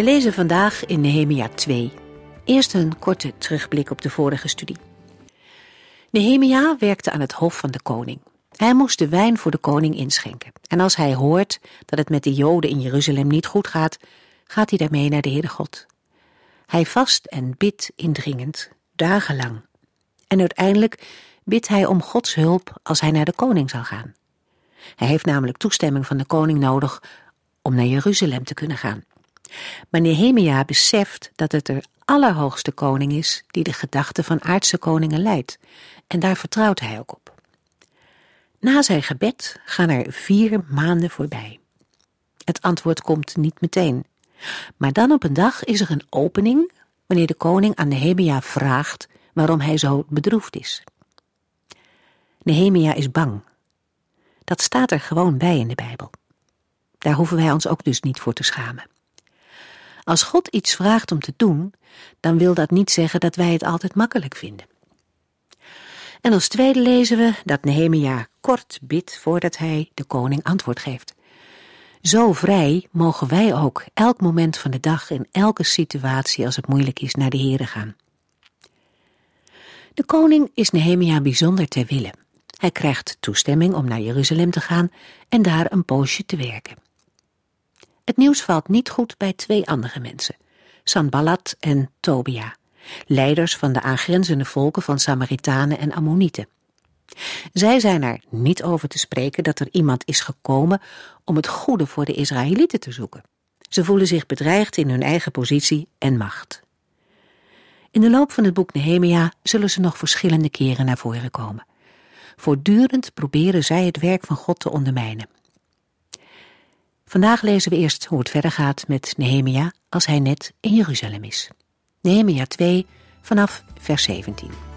We lezen vandaag in Nehemia 2. Eerst een korte terugblik op de vorige studie. Nehemia werkte aan het hof van de koning. Hij moest de wijn voor de koning inschenken. En als hij hoort dat het met de Joden in Jeruzalem niet goed gaat, gaat hij daarmee naar de Heere God. Hij vast en bidt indringend, dagenlang. En uiteindelijk bidt hij om Gods hulp als hij naar de koning zal gaan. Hij heeft namelijk toestemming van de koning nodig om naar Jeruzalem te kunnen gaan. Maar Nehemia beseft dat het de allerhoogste koning is die de gedachten van aardse koningen leidt. En daar vertrouwt hij ook op. Na zijn gebed gaan er vier maanden voorbij. Het antwoord komt niet meteen. Maar dan op een dag is er een opening wanneer de koning aan Nehemia vraagt waarom hij zo bedroefd is. Nehemia is bang. Dat staat er gewoon bij in de Bijbel. Daar hoeven wij ons ook dus niet voor te schamen. Als God iets vraagt om te doen, dan wil dat niet zeggen dat wij het altijd makkelijk vinden. En als tweede lezen we dat Nehemia kort bidt voordat hij de koning antwoord geeft. Zo vrij mogen wij ook elk moment van de dag in elke situatie als het moeilijk is naar de Here gaan. De koning is Nehemia bijzonder ter wille. Hij krijgt toestemming om naar Jeruzalem te gaan en daar een poosje te werken. Het nieuws valt niet goed bij twee andere mensen, Sanballat en Tobia, leiders van de aangrenzende volken van Samaritanen en Ammonieten. Zij zijn er niet over te spreken dat er iemand is gekomen om het goede voor de Israëlieten te zoeken. Ze voelen zich bedreigd in hun eigen positie en macht. In de loop van het boek Nehemia zullen ze nog verschillende keren naar voren komen. Voortdurend proberen zij het werk van God te ondermijnen. Vandaag lezen we eerst hoe het verder gaat met Nehemia als hij net in Jeruzalem is. Nehemia 2 vanaf vers 17.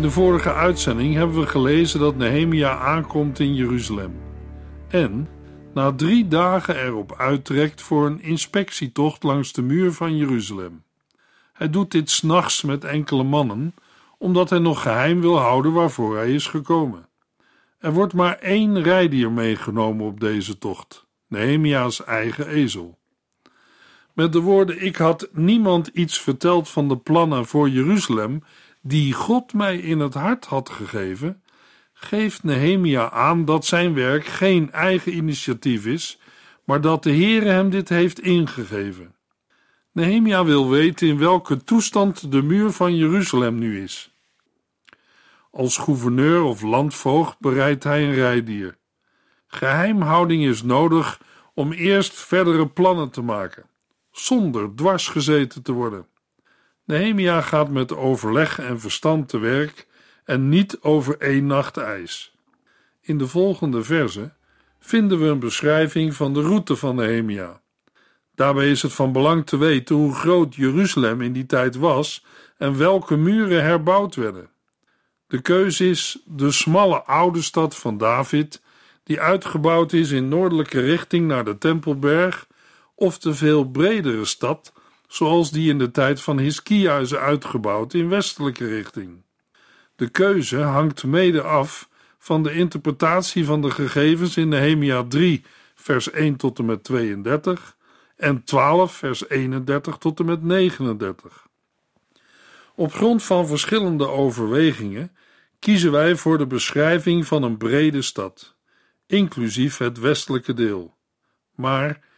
In de vorige uitzending hebben we gelezen dat Nehemia aankomt in Jeruzalem. En na drie dagen erop uittrekt voor een inspectietocht langs de muur van Jeruzalem. Hij doet dit s'nachts met enkele mannen, omdat hij nog geheim wil houden waarvoor hij is gekomen. Er wordt maar één rijdier meegenomen op deze tocht, Nehemia's eigen ezel. Met de woorden: Ik had niemand iets verteld van de plannen voor Jeruzalem die God mij in het hart had gegeven, geeft Nehemia aan dat zijn werk geen eigen initiatief is, maar dat de Heere hem dit heeft ingegeven. Nehemia wil weten in welke toestand de muur van Jeruzalem nu is. Als gouverneur of landvoogd bereidt hij een rijdier. Geheimhouding is nodig om eerst verdere plannen te maken, zonder dwarsgezeten te worden. Nehemia gaat met overleg en verstand te werk en niet over één nacht ijs. In de volgende verse vinden we een beschrijving van de route van Nehemia. Daarbij is het van belang te weten hoe groot Jeruzalem in die tijd was en welke muren herbouwd werden. De keuze is de smalle oude stad van David, die uitgebouwd is in noordelijke richting naar de Tempelberg, of de veel bredere stad zoals die in de tijd van Hiskia is uitgebouwd in westelijke richting. De keuze hangt mede af van de interpretatie van de gegevens in Nehemia 3, vers 1 tot en met 32 en 12, vers 31 tot en met 39. Op grond van verschillende overwegingen kiezen wij voor de beschrijving van een brede stad, inclusief het westelijke deel. Maar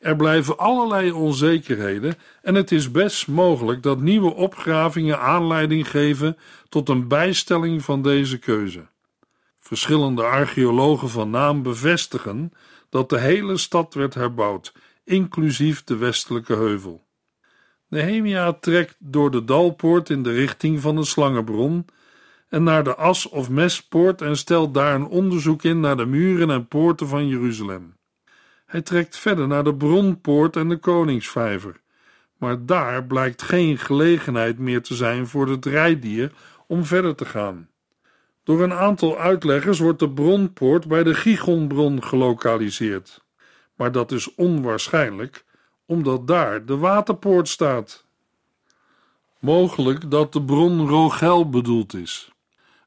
er blijven allerlei onzekerheden en het is best mogelijk dat nieuwe opgravingen aanleiding geven tot een bijstelling van deze keuze. Verschillende archeologen van naam bevestigen dat de hele stad werd herbouwd, inclusief de westelijke heuvel. Nehemia trekt door de dalpoort in de richting van de slangenbron en naar de as- of mespoort en stelt daar een onderzoek in naar de muren en poorten van Jeruzalem. Hij trekt verder naar de bronpoort en de koningsvijver, maar daar blijkt geen gelegenheid meer te zijn voor het rijdier om verder te gaan. Door een aantal uitleggers wordt de bronpoort bij de Gigonbron gelokaliseerd, maar dat is onwaarschijnlijk omdat daar de waterpoort staat. Mogelijk dat de bron Rogel bedoeld is,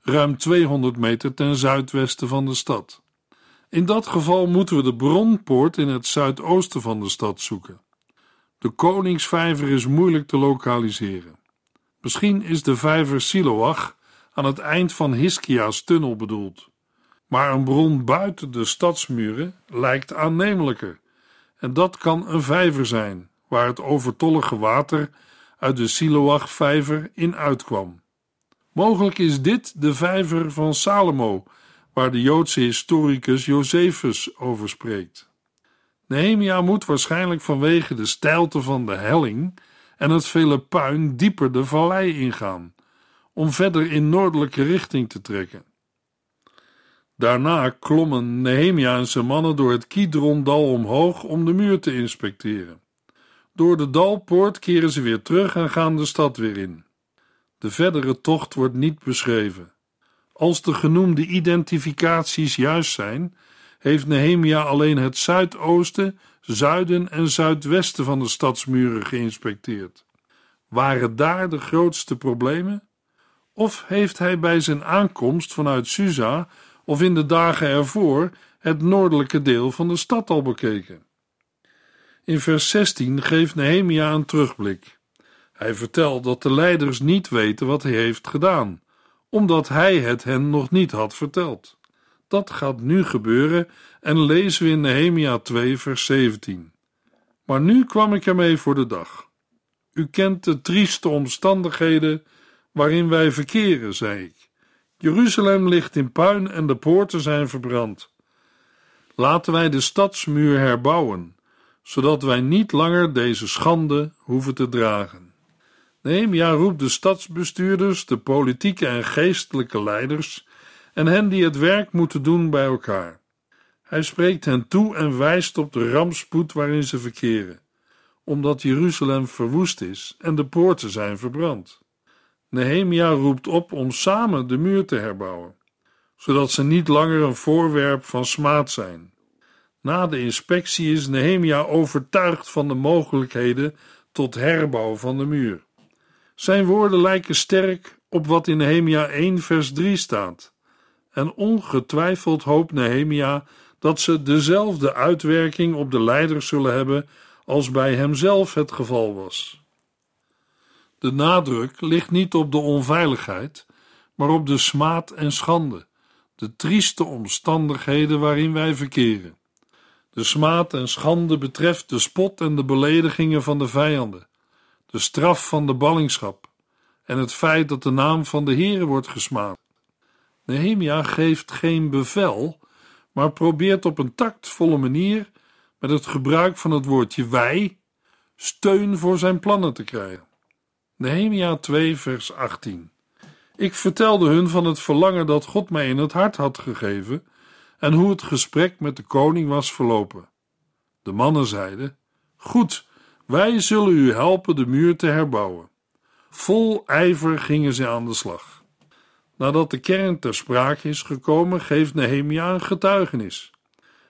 ruim 200 meter ten zuidwesten van de stad. In dat geval moeten we de bronpoort in het zuidoosten van de stad zoeken. De Koningsvijver is moeilijk te lokaliseren. Misschien is de vijver Siloach aan het eind van Hiskia's tunnel bedoeld. Maar een bron buiten de stadsmuren lijkt aannemelijker. En dat kan een vijver zijn, waar het overtollige water uit de Siloach-vijver in uitkwam. Mogelijk is dit de vijver van Salomo, waar de Joodse historicus Josephus over spreekt. Nehemia moet waarschijnlijk vanwege de steilte van de helling en het vele puin dieper de vallei ingaan, om verder in noordelijke richting te trekken. Daarna klommen Nehemia en zijn mannen door het Kidrondal omhoog om de muur te inspecteren. Door de dalpoort keren ze weer terug en gaan de stad weer in. De verdere tocht wordt niet beschreven. Als de genoemde identificaties juist zijn, heeft Nehemia alleen het zuidoosten, zuiden en zuidwesten van de stadsmuren geïnspecteerd. Waren daar de grootste problemen? Of heeft hij bij zijn aankomst vanuit Susa of in de dagen ervoor het noordelijke deel van de stad al bekeken? In vers 16 geeft Nehemia een terugblik. Hij vertelt dat de leiders niet weten wat hij heeft gedaan, omdat hij het hen nog niet had verteld. Dat gaat nu gebeuren en lezen we in Nehemia 2 vers 17. Maar nu kwam ik ermee voor de dag. U kent de trieste omstandigheden waarin wij verkeren, zei ik. Jeruzalem ligt in puin en de poorten zijn verbrand. Laten wij de stadsmuur herbouwen, zodat wij niet langer deze schande hoeven te dragen. Nehemia roept de stadsbestuurders, de politieke en geestelijke leiders en hen die het werk moeten doen bij elkaar. Hij spreekt hen toe en wijst op de rampspoed waarin ze verkeren, omdat Jeruzalem verwoest is en de poorten zijn verbrand. Nehemia roept op om samen de muur te herbouwen, zodat ze niet langer een voorwerp van smaad zijn. Na de inspectie is Nehemia overtuigd van de mogelijkheden tot herbouw van de muur. Zijn woorden lijken sterk op wat in Nehemia 1 vers 3 staat. En ongetwijfeld hoopt Nehemia dat ze dezelfde uitwerking op de leiders zullen hebben als bij hemzelf het geval was. De nadruk ligt niet op de onveiligheid, maar op de smaad en schande, de trieste omstandigheden waarin wij verkeren. De smaad en schande betreft de spot en de beledigingen van de vijanden, de straf van de ballingschap en het feit dat de naam van de Heere wordt gesmaad. Nehemia geeft geen bevel, maar probeert op een tactvolle manier met het gebruik van het woordje wij steun voor zijn plannen te krijgen. Nehemia 2 vers 18 Ik vertelde hun van het verlangen dat God mij in het hart had gegeven en hoe het gesprek met de koning was verlopen. De mannen zeiden: Goed, wij zullen u helpen de muur te herbouwen. Vol ijver gingen ze aan de slag. Nadat de kern ter sprake is gekomen, geeft Nehemia een getuigenis.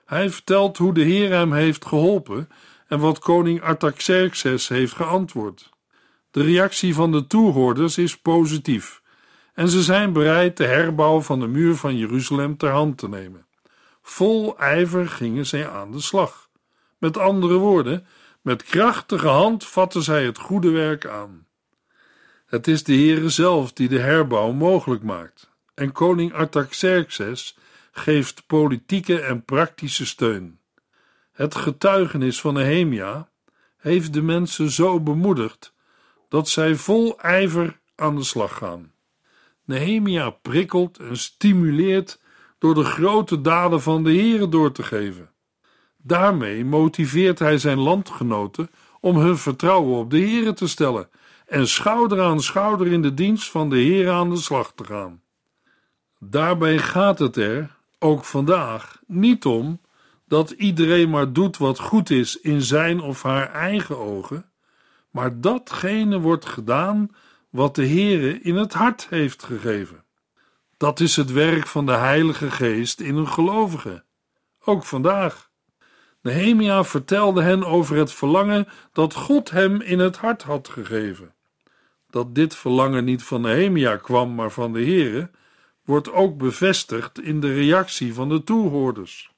Hij vertelt hoe de Heer hem heeft geholpen en wat koning Artaxerxes heeft geantwoord. De reactie van de toehoorders is positief en ze zijn bereid de herbouw van de muur van Jeruzalem ter hand te nemen. Vol ijver gingen zij aan de slag. Met andere woorden, met krachtige hand vatten zij het goede werk aan. Het is de Heere zelf die de herbouw mogelijk maakt. En koning Artaxerxes geeft politieke en praktische steun. Het getuigenis van Nehemia heeft de mensen zo bemoedigd dat zij vol ijver aan de slag gaan. Nehemia prikkelt en stimuleert door de grote daden van de Heere door te geven. Daarmee motiveert hij zijn landgenoten om hun vertrouwen op de Heere te stellen en schouder aan schouder in de dienst van de Heere aan de slag te gaan. Daarbij gaat het er, ook vandaag, niet om dat iedereen maar doet wat goed is in zijn of haar eigen ogen, maar datgene wordt gedaan wat de Heere in het hart heeft gegeven. Dat is het werk van de Heilige Geest in een gelovige. Ook vandaag. Nehemia vertelde hen over het verlangen dat God hem in het hart had gegeven. Dat dit verlangen niet van Nehemia kwam, maar van de Heere, wordt ook bevestigd in de reactie van de toehoorders.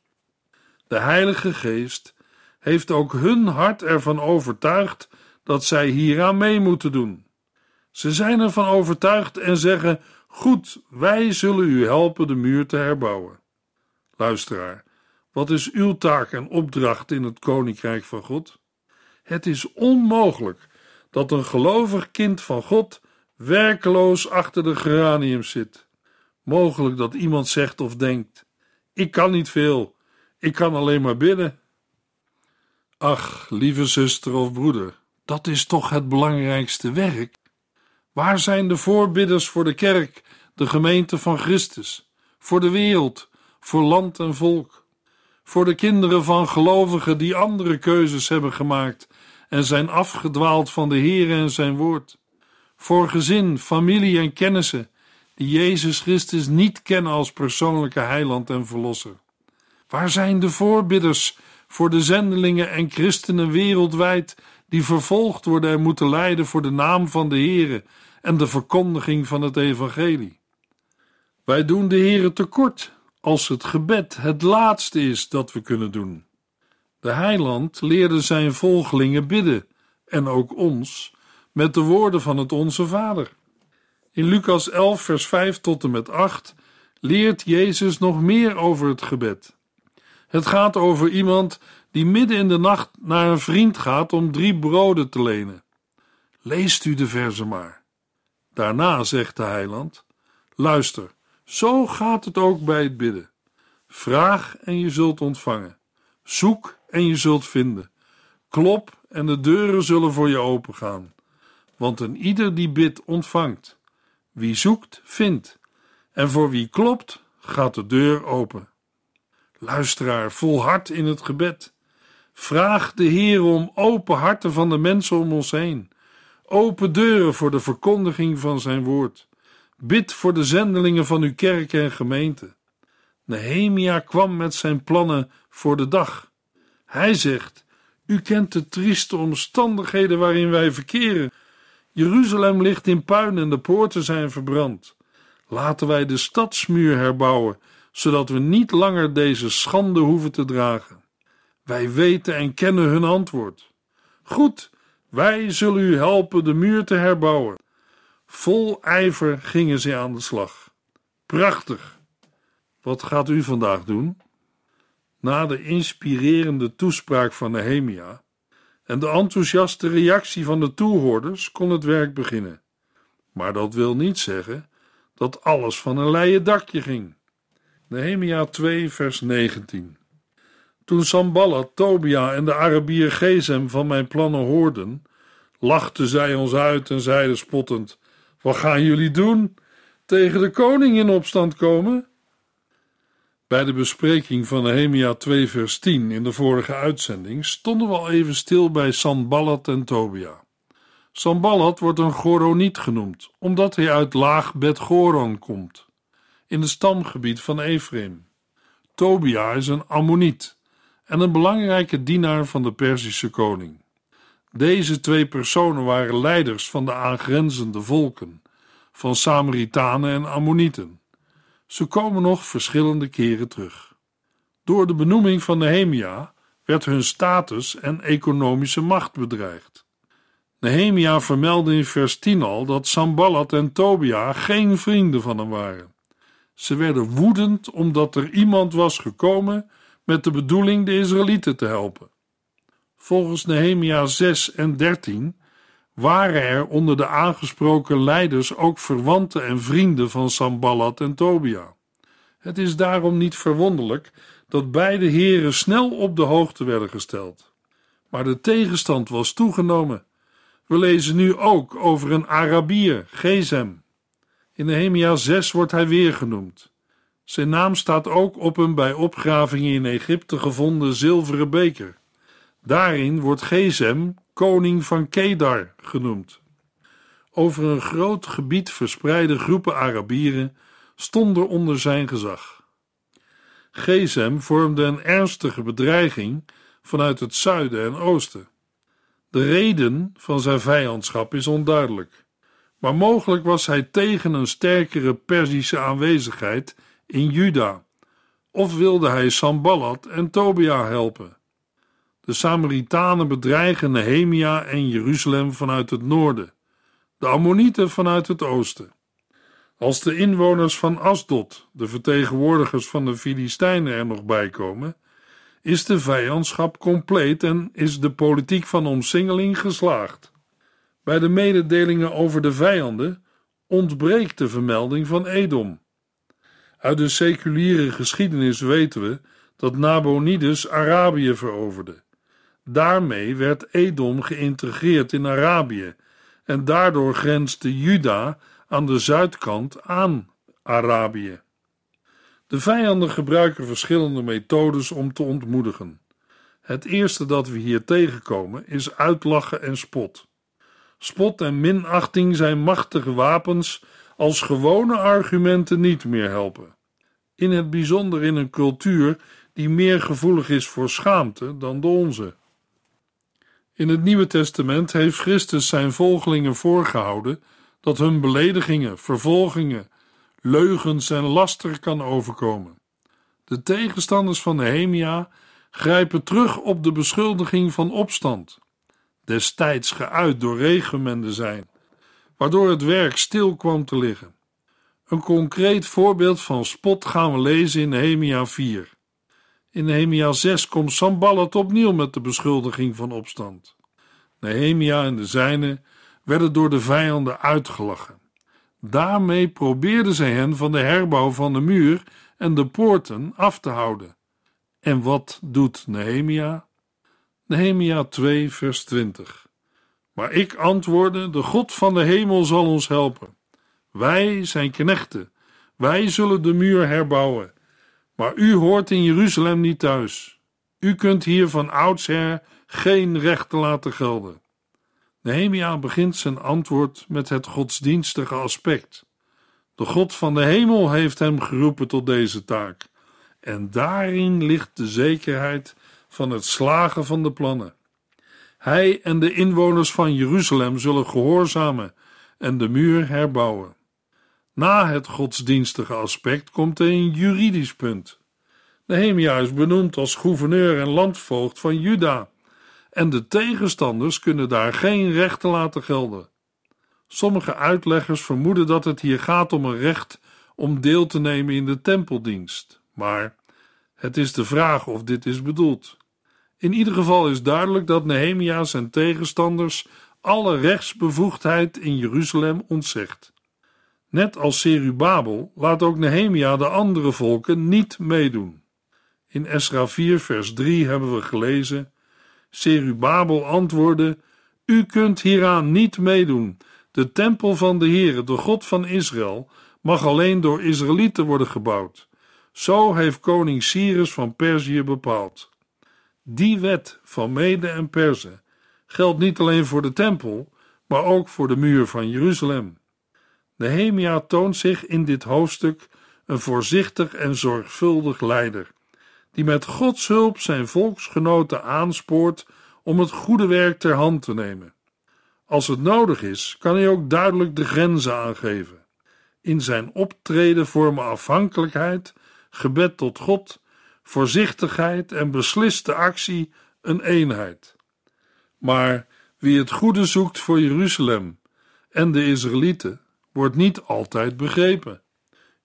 De Heilige Geest heeft ook hun hart ervan overtuigd dat zij hieraan mee moeten doen. Ze zijn ervan overtuigd en zeggen: Goed, wij zullen u helpen de muur te herbouwen. Luisteraar, wat is uw taak en opdracht in het koninkrijk van God? Het is onmogelijk dat een gelovig kind van God werkeloos achter de geranium zit. Mogelijk dat iemand zegt of denkt: Ik kan niet veel, ik kan alleen maar bidden. Ach, lieve zuster of broeder, dat is toch het belangrijkste werk? Waar zijn de voorbidders voor de kerk, de gemeente van Christus, voor de wereld, voor land en volk? Voor de kinderen van gelovigen die andere keuzes hebben gemaakt en zijn afgedwaald van de Heer en zijn woord? Voor gezin, familie en kennissen die Jezus Christus niet kennen als persoonlijke heiland en verlosser? Waar zijn de voorbidders voor de zendelingen en christenen wereldwijd die vervolgd worden en moeten lijden voor de naam van de Heere en de verkondiging van het evangelie? Wij doen de Heere tekort als het gebed het laatste is dat we kunnen doen. De heiland leerde zijn volgelingen bidden en ook ons met de woorden van het Onze Vader. In Lucas 11, vers 5 tot en met 8 leert Jezus nog meer over het gebed. Het gaat over iemand die midden in de nacht naar een vriend gaat om drie broden te lenen. Leest u de verzen maar. Daarna zegt de heiland: Luister, zo gaat het ook bij het bidden. Vraag en je zult ontvangen. Zoek en je zult vinden. Klop en de deuren zullen voor je opengaan. Want een ieder die bidt, ontvangt. Wie zoekt, vindt. En voor wie klopt, gaat de deur open. Luisteraar, volhard in het gebed. Vraag de Heer om open harten van de mensen om ons heen. Open deuren voor de verkondiging van zijn woord. Bid voor de zendelingen van uw kerk en gemeente. Nehemia kwam met zijn plannen voor de dag. Hij zegt: U kent de trieste omstandigheden waarin wij verkeren. Jeruzalem ligt in puin en de poorten zijn verbrand. Laten wij de stadsmuur herbouwen zodat we niet langer deze schande hoeven te dragen. Wij weten en kennen hun antwoord. Goed, wij zullen u helpen de muur te herbouwen. Vol ijver gingen ze aan de slag. Prachtig. Wat gaat u vandaag doen? Na de inspirerende toespraak van Nehemia en de enthousiaste reactie van de toehoorders kon het werk beginnen. Maar dat wil niet zeggen dat alles van een leien dakje ging. Nehemia 2, vers 19. Toen Samballat, Tobia en de Arabier Gezem van mijn plannen hoorden, lachten zij ons uit en zeiden spottend: Wat gaan jullie doen? Tegen de koning in opstand komen? Bij de bespreking van Nehemia 2, vers 10 in de vorige uitzending stonden we al even stil bij Sanballat en Tobia. Sanballat wordt een Goroniet genoemd, omdat hij uit laag Bet Goron komt in het stamgebied van Ephraim. Tobia is een Ammoniet en een belangrijke dienaar van de Perzische koning. Deze twee personen waren leiders van de aangrenzende volken, van Samaritanen en Ammonieten. Ze komen nog verschillende keren terug. Door de benoeming van Nehemia werd hun status en economische macht bedreigd. Nehemia vermeldde in vers 10 al dat Samballat en Tobia geen vrienden van hem waren. Ze werden woedend omdat er iemand was gekomen met de bedoeling de Israëlieten te helpen. Volgens Nehemia 6 en 13 waren er onder de aangesproken leiders ook verwanten en vrienden van Samballat en Tobia. Het is daarom niet verwonderlijk dat beide heren snel op de hoogte werden gesteld. Maar de tegenstand was toegenomen. We lezen nu ook over een Arabier, Gezem. In Nehemia 6 wordt hij weer genoemd. Zijn naam staat ook op een bij opgravingen in Egypte gevonden zilveren beker. Daarin wordt Gezem koning van Kedar genoemd. Over een groot gebied verspreide groepen Arabieren stonden onder zijn gezag. Gezem vormde een ernstige bedreiging vanuit het zuiden en oosten. De reden van zijn vijandschap is onduidelijk, maar mogelijk was hij tegen een sterkere Perzische aanwezigheid in Juda, of wilde hij Samballat en Tobia helpen. De Samaritanen bedreigen Nehemia en Jeruzalem vanuit het noorden, de Ammonieten vanuit het oosten. Als de inwoners van Asdod, de vertegenwoordigers van de Filistijnen, er nog bij komen, is de vijandschap compleet en is de politiek van omsingeling geslaagd. Bij de mededelingen over de vijanden ontbreekt de vermelding van Edom. Uit de seculiere geschiedenis weten we dat Nabonides Arabië veroverde. Daarmee werd Edom geïntegreerd in Arabië en daardoor grenste Juda aan de zuidkant aan Arabië. De vijanden gebruiken verschillende methodes om te ontmoedigen. Het eerste dat we hier tegenkomen is uitlachen en spot. Spot en minachting zijn machtige wapens als gewone argumenten niet meer helpen. In het bijzonder in een cultuur die meer gevoelig is voor schaamte dan de onze. In het Nieuwe Testament heeft Christus zijn volgelingen voorgehouden dat hun beledigingen, vervolgingen, leugens en laster kan overkomen. De tegenstanders van Nehemia grijpen terug op de beschuldiging van opstand, destijds geuit door regimende zijn, waardoor het werk stil kwam te liggen. Een concreet voorbeeld van spot gaan we lezen in Nehemia 4. In Nehemia 6 komt Samballat opnieuw met de beschuldiging van opstand. Nehemia en de zijnen werden door de vijanden uitgelachen. Daarmee probeerden zij hen van de herbouw van de muur en de poorten af te houden. En wat doet Nehemia? Nehemia 2, vers 20. Maar ik antwoordde: De God van de hemel zal ons helpen. Wij zijn knechten, wij zullen de muur herbouwen. Maar u hoort in Jeruzalem niet thuis. U kunt hier van oudsher geen rechten laten gelden. Nehemia begint zijn antwoord met het godsdienstige aspect. De God van de hemel heeft hem geroepen tot deze taak, en daarin ligt de zekerheid van het slagen van de plannen. Hij en de inwoners van Jeruzalem zullen gehoorzamen en de muur herbouwen. Na het godsdienstige aspect komt er een juridisch punt. Nehemia is benoemd als gouverneur en landvoogd van Juda en de tegenstanders kunnen daar geen rechten laten gelden. Sommige uitleggers vermoeden dat het hier gaat om een recht om deel te nemen in de tempeldienst, maar het is de vraag of dit is bedoeld. In ieder geval is duidelijk dat Nehemia zijn tegenstanders alle rechtsbevoegdheid in Jeruzalem ontzegt. Net als Serubabel laat ook Nehemia de andere volken niet meedoen. In Esra 4 vers 3 hebben we gelezen Serubabel antwoordde: U kunt hieraan niet meedoen. De tempel van de Heere, de God van Israël, mag alleen door Israëlieten worden gebouwd. Zo heeft koning Cyrus van Perzië bepaald. Die wet van Mede en Perzen geldt niet alleen voor de tempel, maar ook voor de muur van Jeruzalem. Nehemia toont zich in dit hoofdstuk een voorzichtig en zorgvuldig leider die met Gods hulp zijn volksgenoten aanspoort om het goede werk ter hand te nemen. Als het nodig is, kan hij ook duidelijk de grenzen aangeven. In zijn optreden vormen afhankelijkheid, gebed tot God, voorzichtigheid en besliste actie een eenheid. Maar Wie het goede zoekt voor Jeruzalem en de Israëlieten, wordt niet altijd begrepen.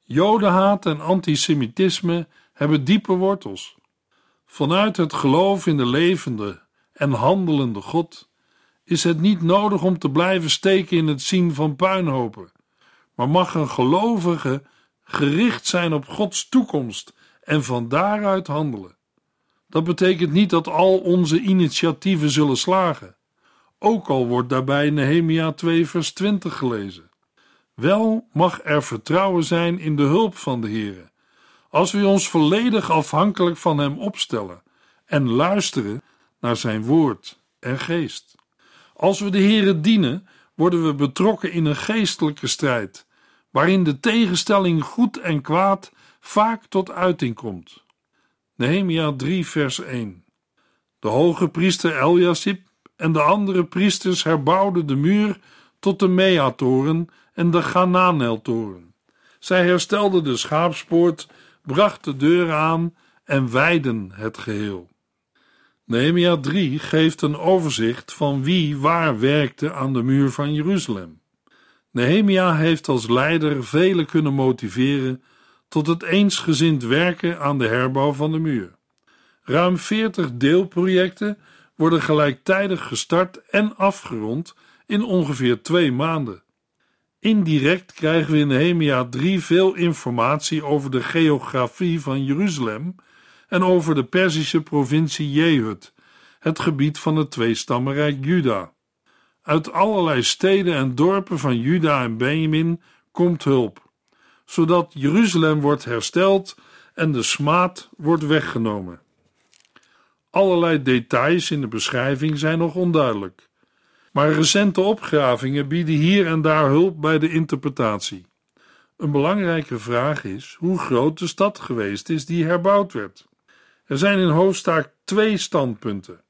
Jodenhaat en antisemitisme hebben diepe wortels. Vanuit het geloof in de levende en handelende God is het niet nodig om te blijven steken in het zien van puinhopen, maar mag een gelovige gericht zijn op Gods toekomst en van daaruit handelen. Dat betekent niet dat al onze initiatieven zullen slagen, ook al wordt daarbij Nehemia 2 vers 20 gelezen. Wel mag er vertrouwen zijn in de hulp van de Heere, als we ons volledig afhankelijk van Hem opstellen en luisteren naar Zijn woord en geest. Als we de Heere dienen, worden we betrokken in een geestelijke strijd, waarin de tegenstelling goed en kwaad vaak tot uiting komt. Nehemia 3 vers 1 De hoge priester Eljasib en de andere priesters herbouwden de muur tot de Mea-toren en de Gananel-toren. Zij herstelden de schaapspoort, brachten deuren aan en wijden het geheel. Nehemia 3 geeft een overzicht van wie waar werkte aan de muur van Jeruzalem. Nehemia heeft als leider velen kunnen motiveren tot het eensgezind werken aan de herbouw van de muur. Ruim 40 deelprojecten worden gelijktijdig gestart en afgerond in ongeveer twee maanden. Indirect krijgen we in Nehemia 3 veel informatie over de geografie van Jeruzalem en over de Perzische provincie Jehud, het gebied van het tweestammenrijk Juda. Uit allerlei steden en dorpen van Juda en Benjamin komt hulp, zodat Jeruzalem wordt hersteld en de smaad wordt weggenomen. Allerlei details in de beschrijving zijn nog onduidelijk, maar recente opgravingen bieden hier en daar hulp bij de interpretatie. Een belangrijke vraag is hoe groot de stad geweest is die herbouwd werd. Er zijn in hoofdzaak twee standpunten.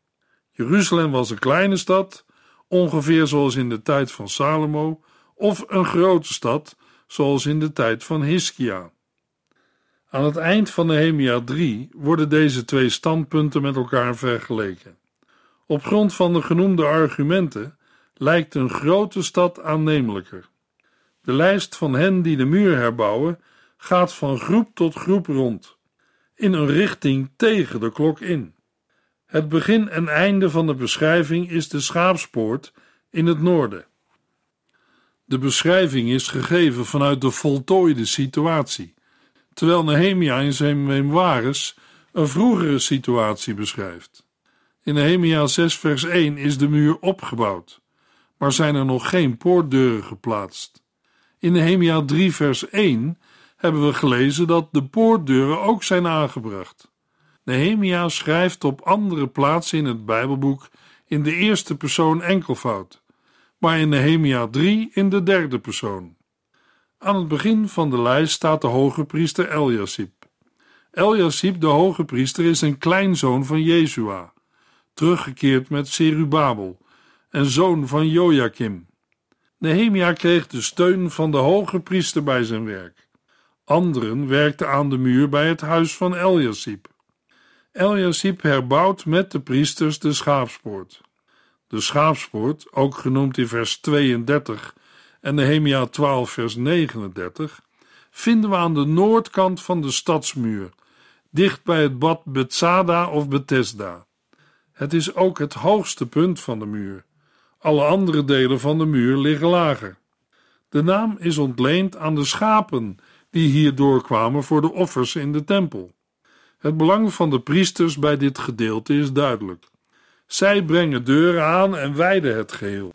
Jeruzalem was een kleine stad, ongeveer zoals in de tijd van Salomo, of een grote stad, zoals in de tijd van Hiskia. Aan het eind van Nehemia 3 worden deze twee standpunten met elkaar vergeleken. Op grond van de genoemde argumenten lijkt een grote stad aannemelijker. De lijst van hen die de muur herbouwen gaat van groep tot groep rond, in een richting tegen de klok in. Het begin en einde van de beschrijving is de schaapspoort in het noorden. De beschrijving is gegeven vanuit de voltooide situatie, terwijl Nehemia in zijn memoires een vroegere situatie beschrijft. In Nehemia 6 vers 1 is de muur opgebouwd, maar zijn er nog geen poortdeuren geplaatst. In Nehemia 3 vers 1 hebben we gelezen dat de poortdeuren ook zijn aangebracht. Nehemia schrijft op andere plaatsen in het Bijbelboek in de eerste persoon enkelvoud, maar in Nehemia 3 in de derde persoon. Aan het begin van de lijst staat de hoge priester. Eljasib, de hoge priester, is een kleinzoon van Jezua, teruggekeerd met Serubabel, en zoon van Joachim. Nehemia kreeg de steun van de hoge priester bij zijn werk. Anderen werkten aan de muur bij het huis van Eljasib. Eljasib herbouwt met de priesters de schaapspoort. De schaapspoort, ook genoemd in vers 32 en Nehemia 12 vers 39, vinden we aan de noordkant van de stadsmuur, dicht bij het bad Bethsada of Bethesda. Het is ook het hoogste punt van de muur. Alle andere delen van de muur liggen lager. De naam is ontleend aan de schapen die hier doorkwamen voor de offers in de tempel. Het belang van de priesters bij dit gedeelte is duidelijk. Zij brengen deuren aan en wijden het geheel.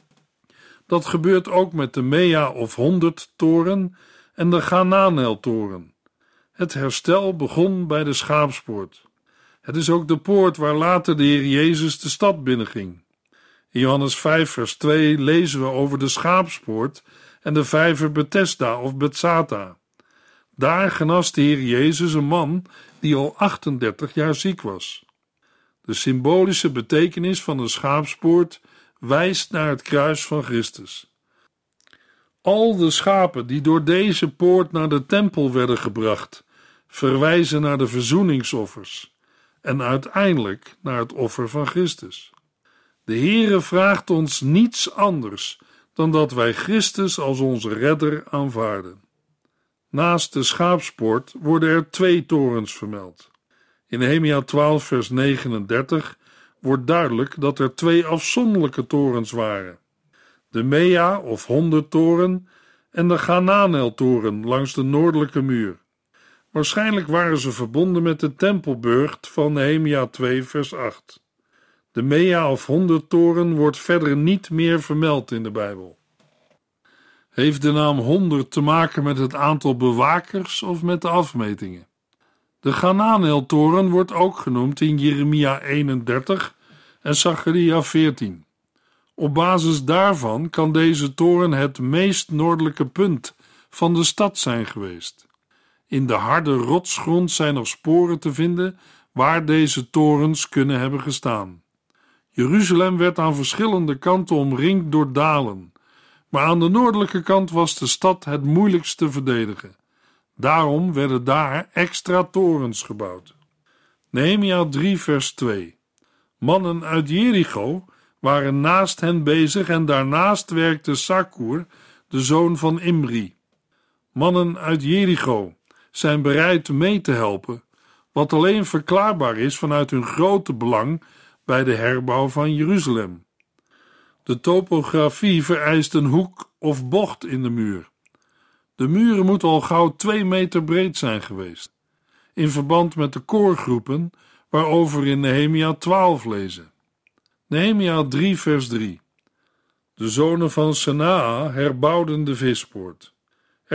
Dat gebeurt ook met de Mea of honderd toren en de Gananel toren. Het herstel begon bij de schaapspoort. Het is ook de poort waar later de Heer Jezus de stad binnenging. In Johannes 5 vers 2 lezen we over de schaapspoort en de vijver Bethesda of Bethsata. Daar genas de Heer Jezus een man die al 38 jaar ziek was. De symbolische betekenis van de schaapspoort wijst naar het kruis van Christus. Al de schapen die door deze poort naar de tempel werden gebracht, verwijzen naar de verzoeningsoffers en uiteindelijk naar het offer van Christus. De Heere vraagt ons niets anders dan dat wij Christus als onze redder aanvaarden. Naast de schaapspoort worden er twee torens vermeld. In Nehemia 12 vers 39 wordt duidelijk dat er twee afzonderlijke torens waren. De Mea of honderdtoren en de Gananel-toren langs de noordelijke muur. Waarschijnlijk waren ze verbonden met de tempelburcht van Nehemia 2 vers 8. De Mea of honderdtoren wordt verder niet meer vermeld in de Bijbel. Heeft de naam 100 te maken met het aantal bewakers of met de afmetingen? De Gananel-toren wordt ook genoemd in Jeremia 31 en Zacharia 14. Op basis daarvan kan deze toren het meest noordelijke punt van de stad zijn geweest. In de harde rotsgrond zijn nog sporen te vinden waar deze torens kunnen hebben gestaan. Jeruzalem werd aan verschillende kanten omringd door dalen, maar aan de noordelijke kant was de stad het moeilijkst te verdedigen. Daarom werden daar extra torens gebouwd. Nehemia 3 vers 2 Mannen uit Jericho waren naast hen bezig en daarnaast werkte Sakur, de zoon van Imri. Mannen uit Jericho zijn bereid mee te helpen, wat alleen verklaarbaar is vanuit hun grote belang bij de herbouw van Jeruzalem. De topografie vereist een hoek of bocht in de muur. De muren moeten al gauw twee meter breed zijn geweest, in verband met de koorgroepen waarover in Nehemia 12 lezen. Nehemia 3 vers 3 De zonen van Sanaa herbouwden de vispoort.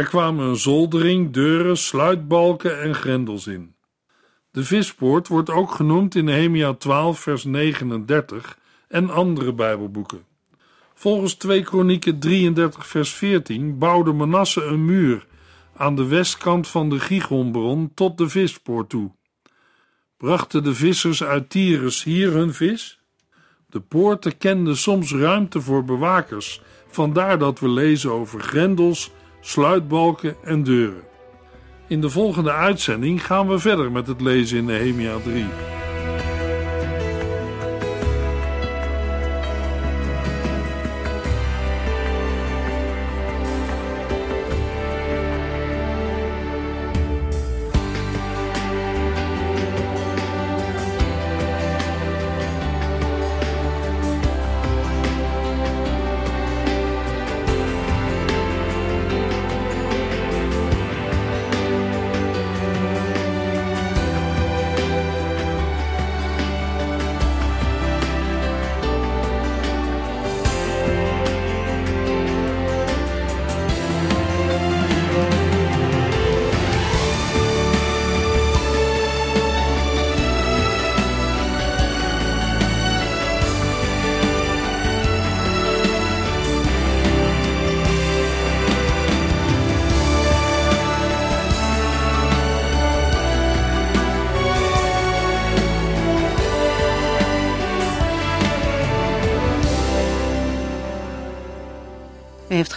Er kwamen een zoldering, deuren, sluitbalken en grendels in. De vispoort wordt ook genoemd in Nehemia 12 vers 39 en andere Bijbelboeken. Volgens 2 Kronieken 33 vers 14 bouwde Manasse een muur aan de westkant van de Gigonbron tot de vispoort toe. Brachten de vissers uit Tyrus hier hun vis? De poorten kenden soms ruimte voor bewakers, vandaar dat we lezen over grendels, sluitbalken en deuren. In de volgende uitzending gaan we verder met het lezen in Nehemia 3.